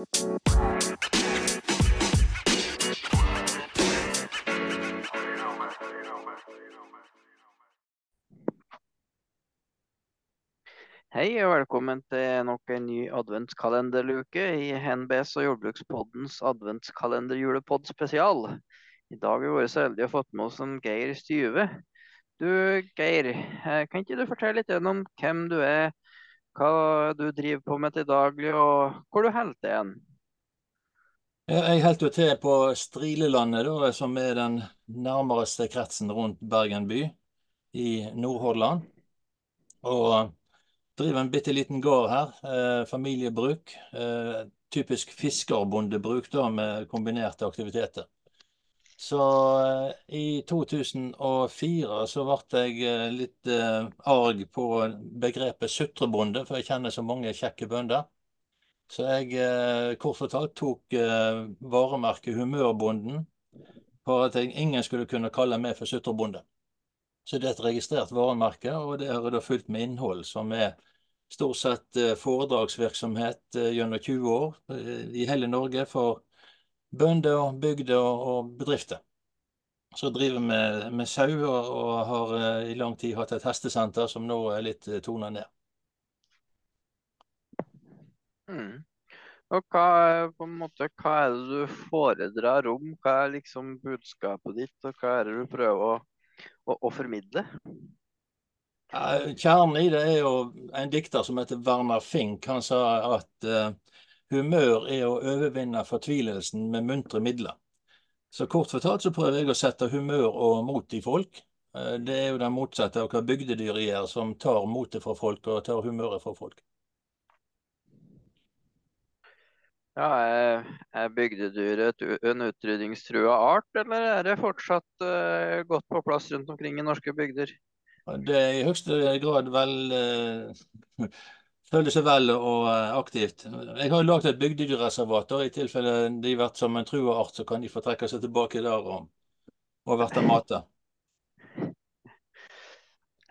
Hei og velkommen til nok en ny adventskalenderluke i NBS og Jordbrukspoddens adventskalenderjulepod spesial. I dag har vi vært så heldige å fått med oss en Geir Styve. Du Geir, eh, kan ikke du fortelle litt om hvem du er, hva du driver på med til daglig og hvor du holder til hen? Jeg holder jo til på Strilelandet, da, som er den nærmeste kretsen rundt Bergen by i Nordhordland. Og driver en bitte liten gård her. Eh, familiebruk. Eh, typisk fiskerbondebruk da, med kombinerte aktiviteter. Så eh, i 2004 så ble jeg eh, litt eh, arg på begrepet sutrebonde, for jeg kjenner så mange kjekke bønder. Så jeg kort fortalt tok varemerket Humørbonden for at jeg, ingen skulle kunne kalle meg for sutrebonde. Så det er et registrert varemerke, og det har da fulgt med innhold som er stort sett foredragsvirksomhet gjennom 20 år i hele Norge for bønder, bygder og bedrifter. Så driver vi med, med sau og, og, har i lang tid hatt et hestesenter som nå er litt tona ned. Mm. Og hva, på en måte, hva er det du foredrar om? Hva er liksom budskapet ditt, og hva er det du prøver å, å, å formidle? Kjernen i det er jo en dikter som heter Werner Fink. Han sa at uh, humør er å overvinne fortvilelsen med muntre midler. Så kort fortalt så prøver jeg å sette humør og mot i folk. Uh, det er jo det motsatte av hva bygdedyret gjør, som tar motet fra folk og tar humøret fra folk. Ja, Er, er bygdedyret en utrydningstrua art, eller er det fortsatt uh, godt på plass rundt omkring i norske bygder? Det er i høyeste grad vel eh, føler seg vel og eh, aktivt. Jeg har laget et bygdedyrreservat. I tilfelle de har vært som en trua art, så kan de få trekke seg tilbake der og, og verte mata.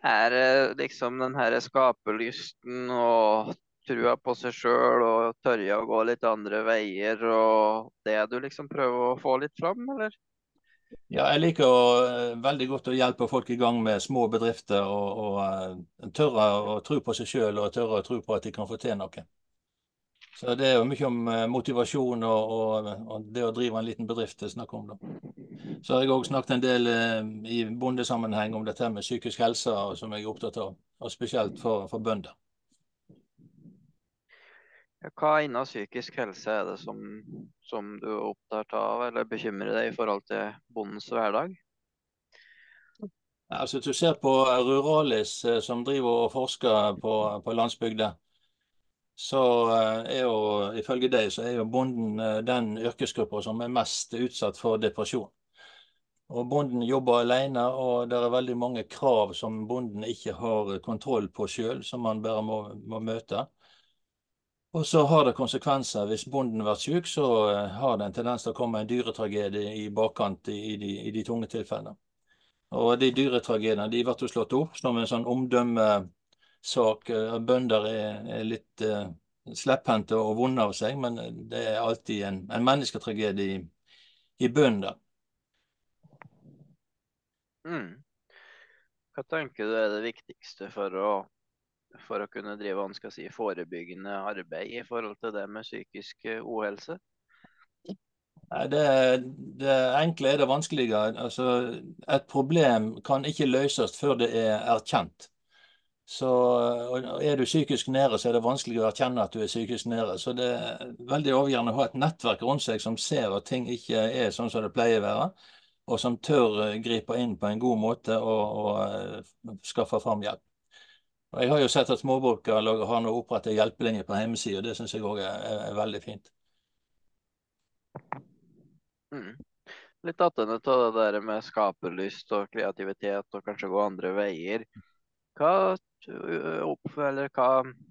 Er liksom den her skaperlysten og trua på seg sjøl og tørre å gå litt andre veier og det du liksom prøver å få litt fram, eller? Ja, jeg liker å, eh, veldig godt å hjelpe folk i gang med små bedrifter. Og, og uh, tørre å tro på seg sjøl og tørre å tro på at de kan få til noe. Så Det er jo mye om uh, motivasjon og, og, og, det å drive en liten bedrift det er snakk om. da. Så har jeg òg snakket en del i bondesammenheng om dette med psykisk helse, som jeg er opptatt av. Og spesielt for, for bønder. Hva innen psykisk helse er det som, som, du er opptatt av eller bekymrer deg i forhold til bondens hverdag? Altså, du ser på Ruralis eh, som driver og forsker på, på landsbygda, så eh, er jo ifølge deg så er jo bonden eh, den yrkesgruppa som er mest utsatt for depresjon. Og Bonden jobber alene, og det er veldig mange krav som bonden ikke har kontroll på sjøl, som man bare må, må møte. Og så har det konsekvenser. Hvis bonden blir syk, så eh, har det en tendens til å komme en dyretragedie i bakkant i de, i de tunge tilfellene. Og de dyretragediene de blir slått opp som en sånn omdømmesak. Eh, bønder er, er litt uh, slepphendte og vonde av seg, men det er alltid en, en mennesketragedie i, i bunnen Mm. Hva tenker du er det viktigste for å for å kunne drive si, forebyggende arbeid i forhold til det med psykisk uhelse? Nei, Det, det enkle er det vanskelige. Altså, et problem kan ikke løses før det er erkjent. Så Er du psykisk nede, så er det vanskelig å erkjenne at du er psykisk nede. Så det er veldig avgjørende å ha et nettverk rundt seg som ser at ting ikke er sånn som det pleier å være, og som tør gripe inn på en god måte og, og eh, skaffe fram hjelp. Jeg har jo sett at småbrukere har nå opprettet hjelpelinje på hjemmesida. Det syns jeg òg er, er, veldig fint. Mm. Litt attende til det der med skaperlyst og kreativitet og kanskje gå andre veier. Hva, eller hva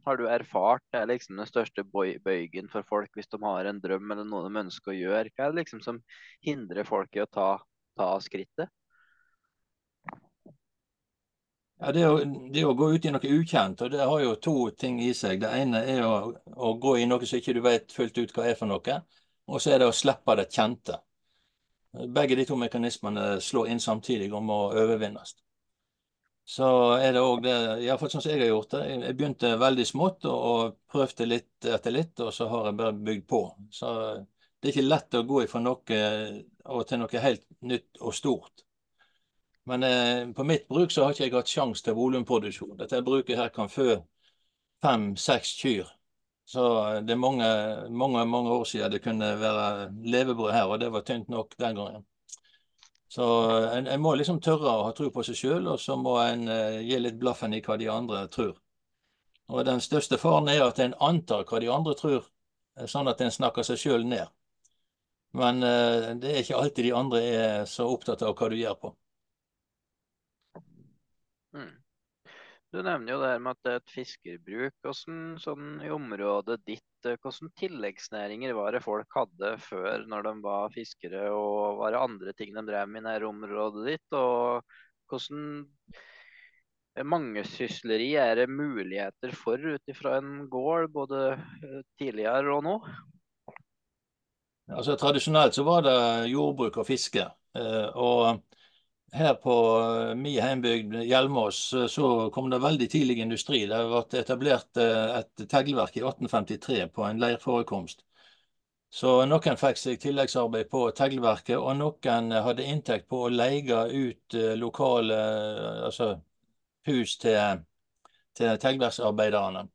har du erfart er liksom den største bøygen for folk hvis de har en drøm eller noe de ønsker å gjøre? Hva er det liksom som hindrer folk i å ta, ta skrittet? Ja, det, å, det å gå ut i noe ukjent, og det har jo to ting i seg. Det ene er å, å gå i noe som ikke du vet fullt ut hva er for noe, og så er det å slippe det kjente. Begge de to mekanismene slår inn samtidig og må overvinnes. Så er det òg det Iallfall sånn som jeg har gjort det. Jeg begynte veldig smått og, og prøvde litt etter litt, og så har jeg bare bygd på. Så det er ikke lett å gå ifra noe og til noe helt nytt og stort. Men eh, på mitt bruk så har ikke jeg hatt sjanse til volumproduksjon. Dette bruket her kan fø fem-seks kyr. Så det er mange, mange, mange år siden det kunne være levebrød her, og det var tynt nok den gangen. Så en, en må liksom tørre å ha tro på seg sjøl, og så må en eh, gi litt blaffen i hva de andre tror. Og den største faren er at en antar hva de andre tror, sånn at en snakker seg sjøl ned. Men eh, det er ikke alltid de andre er så opptatt av hva du gjør på. Mm. Du nevner jo det her med at det er et fiskerbruk. Hvordan, sånn i området ditt, eh, hvordan tilleggsnæringer var det folk hadde før når de var fiskere, og var det andre ting de drev med i nærområdet ditt? Og hvordan mangesysleri er det muligheter for ut ifra en gård, både eh, tidligere og nå? Altså Tradisjonelt så var det jordbruk og fiske. Eh, og her på eh, min heimbygd Hjelmås så kom det veldig tidlig industri. Det ble etablert eh, et teglverk i 1853 på en leirforekomst. Så noen fikk seg tilleggsarbeid på teglverket, og noen hadde inntekt på å leie ut eh, lokale altså hus til, til teglverksarbeiderne.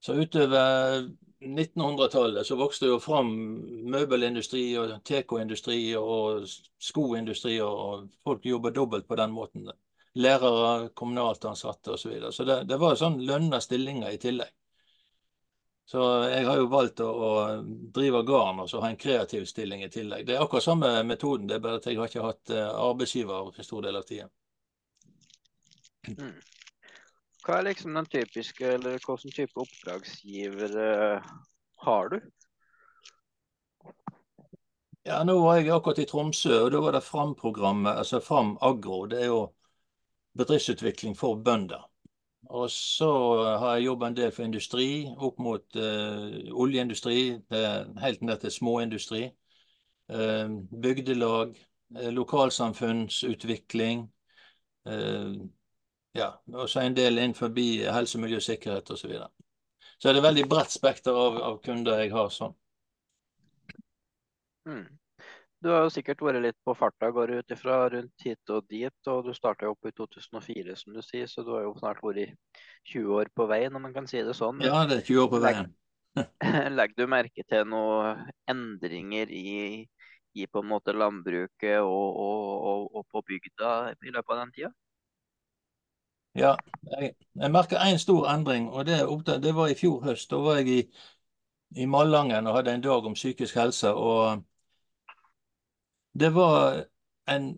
Så utover 1900-tallet så vokste jo fram møbelindustri og tekoindustri og skoindustri, og folk jobber dobbelt på den måten. Lærere, kommunalt ansatte osv. Så, videre. så det, det var sånn lønna stillinger i tillegg. Så jeg har jo valgt å, å drive garn og så ha en kreativ stilling i tillegg. Det er akkurat samme metoden, det er bare at jeg har ikke hatt eh, arbeidsgiver en stor del av tida. Mm. Hva er liksom den typiske, eller hvilken type oppdragsgiver uh, har du? Ja, nå var jeg akkurat i Tromsø, og da var det Fram-programmet, altså Fram Agro. Det er jo bedriftsutvikling for bønder. Og så har jeg jobba en del for industri, opp mot uh, oljeindustri, helt ned til småindustri. Uh, bygdelag, lokalsamfunnsutvikling. Uh, ja, og så en del innenfor helse, miljø, sikkerhet osv. Så, videre. så er det veldig bredt spekter av, av, kunder jeg har sånn. Mm. Du har jo sikkert vært litt på farta, går ut ifra rundt hit og dit. Og du starta opp i 2004, som du sier, så du har jo snart vært 20 år på veien, om man kan si det sånn. Ja, det er 20 år på veien. Legger du merke til noen endringer i, i på en måte landbruket og, og, og, og på bygda i løpet av den tida? Ja, jeg, jeg merker én stor endring, og det, det, var i fjor høst. Da var jeg i, i Malangen og hadde en dag om psykisk helse. Og det var en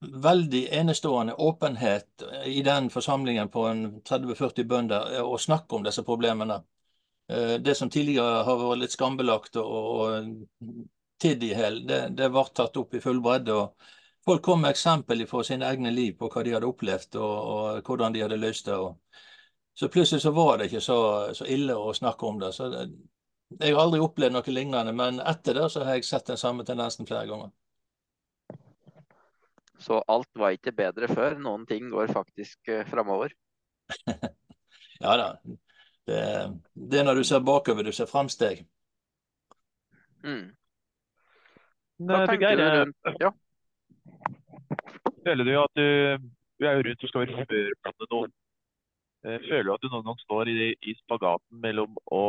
veldig enestående åpenhet i den forsamlingen på 30-40 bønder å snakke om disse problemene. Eh, det som tidligere har vært litt skambelagt og, og tidd i hjel, det, det ble tatt opp i full bredde. og Folk kom med eksempel fra sine egne liv på hva de hadde opplevd og, og hvordan de hadde løst det. Og, så plutselig så var det ikke så, så, ille å snakke om det. Så det, Jeg har aldri opplevd noe lignende, men etter det så har jeg sett den samme tendensen flere ganger. Så alt var ikke bedre før? Noen ting går faktisk uh, framover? ja da. Det, det, er når du ser bakover du ser framsteg. Mm. Hva tenker du rundt ja. Føler du at du, du er jo rundt og skal førplante noen. Eh, føler du at du noen gang står i, i spagaten mellom å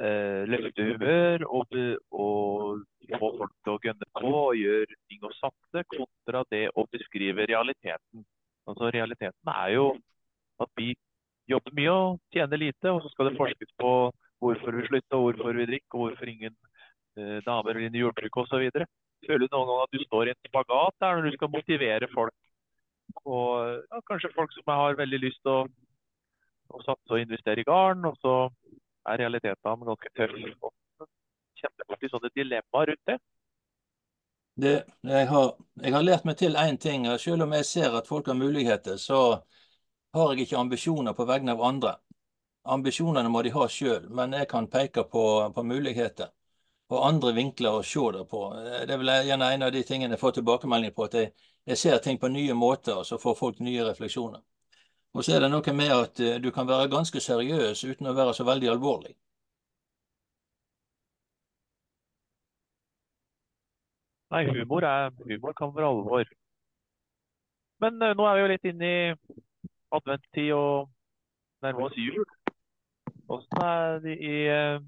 eh, løfte humør og, og, få folk til å gønne på og gjøre ting og satse, kontra det å beskrive realiteten? Altså Realiteten er jo at vi jobber mye og tjener lite, og så skal det forskes på hvorfor vi slutter, og hvorfor vi drikker, hvorfor ingen eh, damer i jordbruket osv. Føler du noen ganger at du står i en spagat der når du skal motivere folk? Og ja, kanskje folk som har veldig lyst til å, å satse og investere i garn, og så er realiteten ganske tøffe. Du til sånne dilemmaer rundt det? Det, jeg, har, jeg har lært meg til én ting. Selv om jeg ser at folk har muligheter, så har jeg ikke ambisjoner på vegne av andre. Ambisjonene må de ha sjøl, men jeg kan peke på, på, muligheter og andre vinkler å se det på. Det er vel gjerne en av de tingene jeg får tilbakemelding på, at jeg, jeg ser ting på nye måter, og så får folk nye refleksjoner. Og så er det noe med at eh, du kan være ganske seriøs uten å være så veldig alvorlig. Nei, humor, er, humor kan være alvor. Men uh, nå er vi jo litt inne i adventstid og nærmer oss jul. Åssen er det i uh,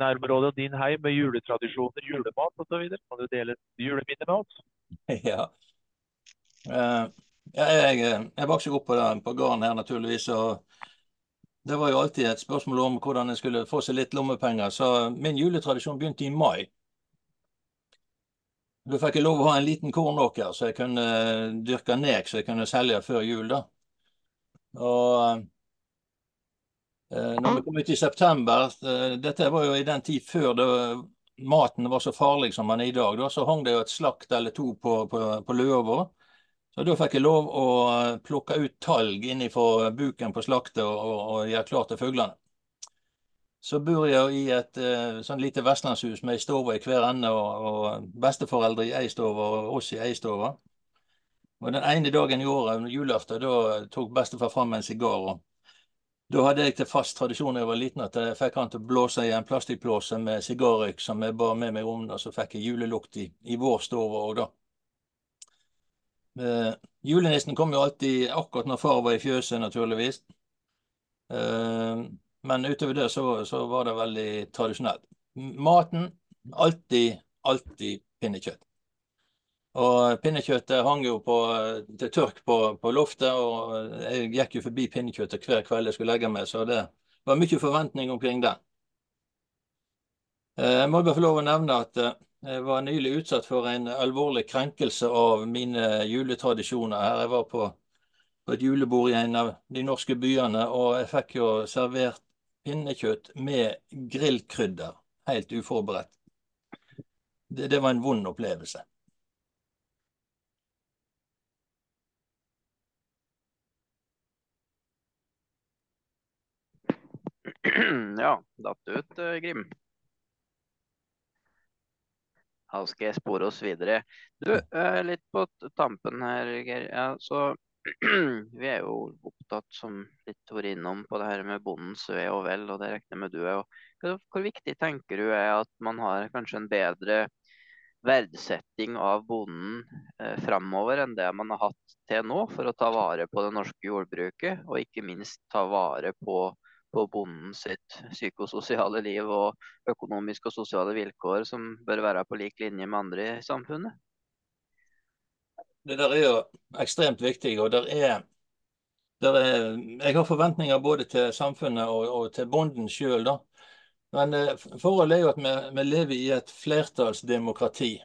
nærområde og din heim med juletradisjoner, julemat osv.? Kan du dele juleminner med oss? Ja. Uh, jeg, jeg vokste opp på, på gården her, naturligvis. og det var jo alltid et spørsmål om hvordan jeg skulle få seg litt lommepenger. Så min juletradisjon begynte i mai. Da fikk jeg lov å ha en liten kornåker så jeg kunne eh, dyrke nek så jeg kunne selge før jul. da. Og eh, når vi kom ut i september eh, Dette var jo i den tid før det, maten var så farlig som den er i dag. Da, så hang det jo et slakt eller to på, på, på løa vår. Så da fikk jeg lov å plukke ut talg innenfor buken på slaktet og, og, gjøre klart til fuglene så bor jeg i et sånn lite vestlandshus med ei stove i hver ende, og, og besteforeldre i ei stove og oss i ei stove. Og den ene dagen i året, julaften, da tok bestefar fram en sigar. og Da hadde jeg til fast tradisjon da jeg var liten at jeg fikk han til å blåse i en plastikkblåse med sigarrøyk som jeg bar med meg om, og så fikk jeg julelukt i, i vår stove òg, da. Eh, julenissen kom jo alltid akkurat når far var i fjøset, naturligvis. Eh, men utover det så, så var det veldig tradisjonelt. Maten alltid, alltid pinnekjøtt. Og pinnekjøttet hang jo på, til tørk på, på, loftet, og jeg gikk jo forbi pinnekjøttet hver kveld jeg skulle legge meg, så det var mye forventning omkring den. Eh, jeg må bare få lov å nevne at eh, jeg var nylig utsatt for en alvorlig krenkelse av mine juletradisjoner. Her jeg var på, på et julebord i en av de norske byene, og jeg fikk jo servert pinnekjøtt med grillkrydder, helt uforberedt. Det, det var en vond opplevelse. Ja, datt ut, uh, Grim. Da skal jeg spore oss videre. Du, uh, litt på tampen her, Geir. Ja, så vi er jo opptatt, som litt var innom, på det her med bondens ve og vel, og det regner med du er. Hvor viktig tenker du er at man har kanskje en bedre verdsetting av bonden eh, framover enn det man har hatt til nå, for å ta vare på det norske jordbruket, og ikke minst ta vare på, på bonden sitt psykososiale liv og økonomiske og sosiale vilkår, som bør være på lik linje med andre i samfunnet? det der er jo ekstremt viktig. og der er, der er Jeg har forventninger både til samfunnet og, og til bonden sjøl. Men eh, forholdet er jo at vi, vi lever i et flertallsdemokrati.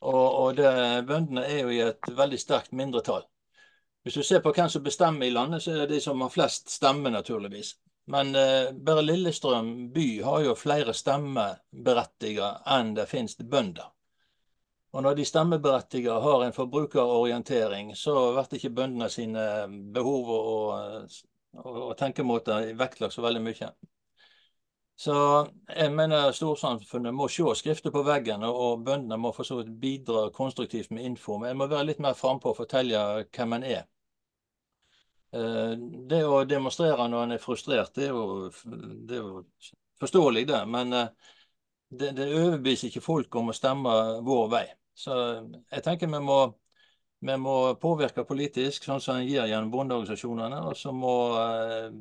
Og, og det, bøndene er jo i et veldig sterkt mindretall. Hvis du ser på hvem som bestemmer i landet, så er det de som har flest stemmer, naturligvis. Men eh, bare Lillestrøm by har jo flere stemmeberettigede enn det finnes bønder. Og når de stemmeberettigede har en forbrukerorientering, så blir ikke bøndene sine behov og, og, og tenkemåter vektlagt så veldig mye. Så jeg mener storsamfunnet må se skrifter på veggen, og bøndene må for så vidt bidra konstruktivt med info. Men jeg må være litt mer frampå og fortelle hvem en er. Eh, det å demonstrere når en er frustrert, det er jo, det er jo forståelig, det. Men eh, det, det overbeviser ikke folk om å stemme vår vei. Så jeg tenker vi må, vi må påvirke politisk, sånn som en gir gjennom bondeorganisasjonene. Og så må eh,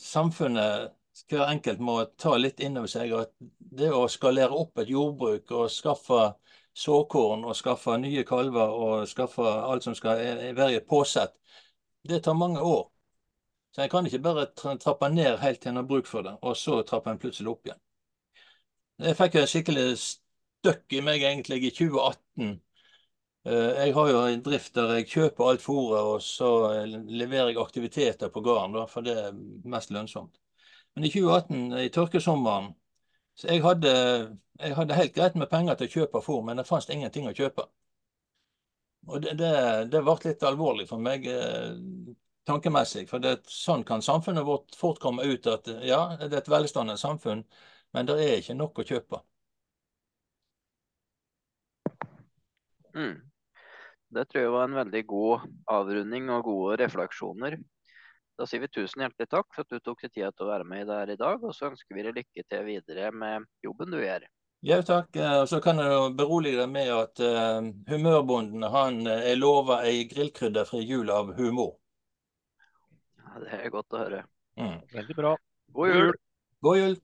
samfunnet, hver enkelt, må ta litt inn over seg at det å skalere opp et jordbruk og skaffe såkorn og skaffe nye kalver og skaffe alt som skal være i et påsett, det tar mange år. Så en kan ikke bare trappe ned helt til en har bruk for det, og så trapper en plutselig opp igjen. Jeg fikk jo en skikkelig støkk i meg egentlig i 2018. Eh, jeg har jo en drift der jeg kjøper alt fôret, og så leverer jeg aktiviteter på gården, for det er mest lønnsomt. Men i 2018, i tørkesommeren, Så jeg hadde, jeg hadde helt greit med penger til å kjøpe fôr, men det fantes ingenting å kjøpe. Og det, det, det ble litt alvorlig for meg eh, tankemessig. For det, sånn kan samfunnet vårt fort komme ut at ja, det er et velstående samfunn, men det er ikke nok å kjøpe. Mm. Det tror jeg var en veldig god avrunding og gode refleksjoner. Da sier vi tusen hjertelig takk for at du tok deg tid til å være med der i dag, og så ønsker vi deg lykke til videre med jobben du gjør. Ja, takk. Eh, så kan jeg berolige deg med at uh, humørbonden han eh, er lova ei grillkrydderfri jul av humor. Ja, det er godt å høre. Mm. Veldig bra. God jul! God jul!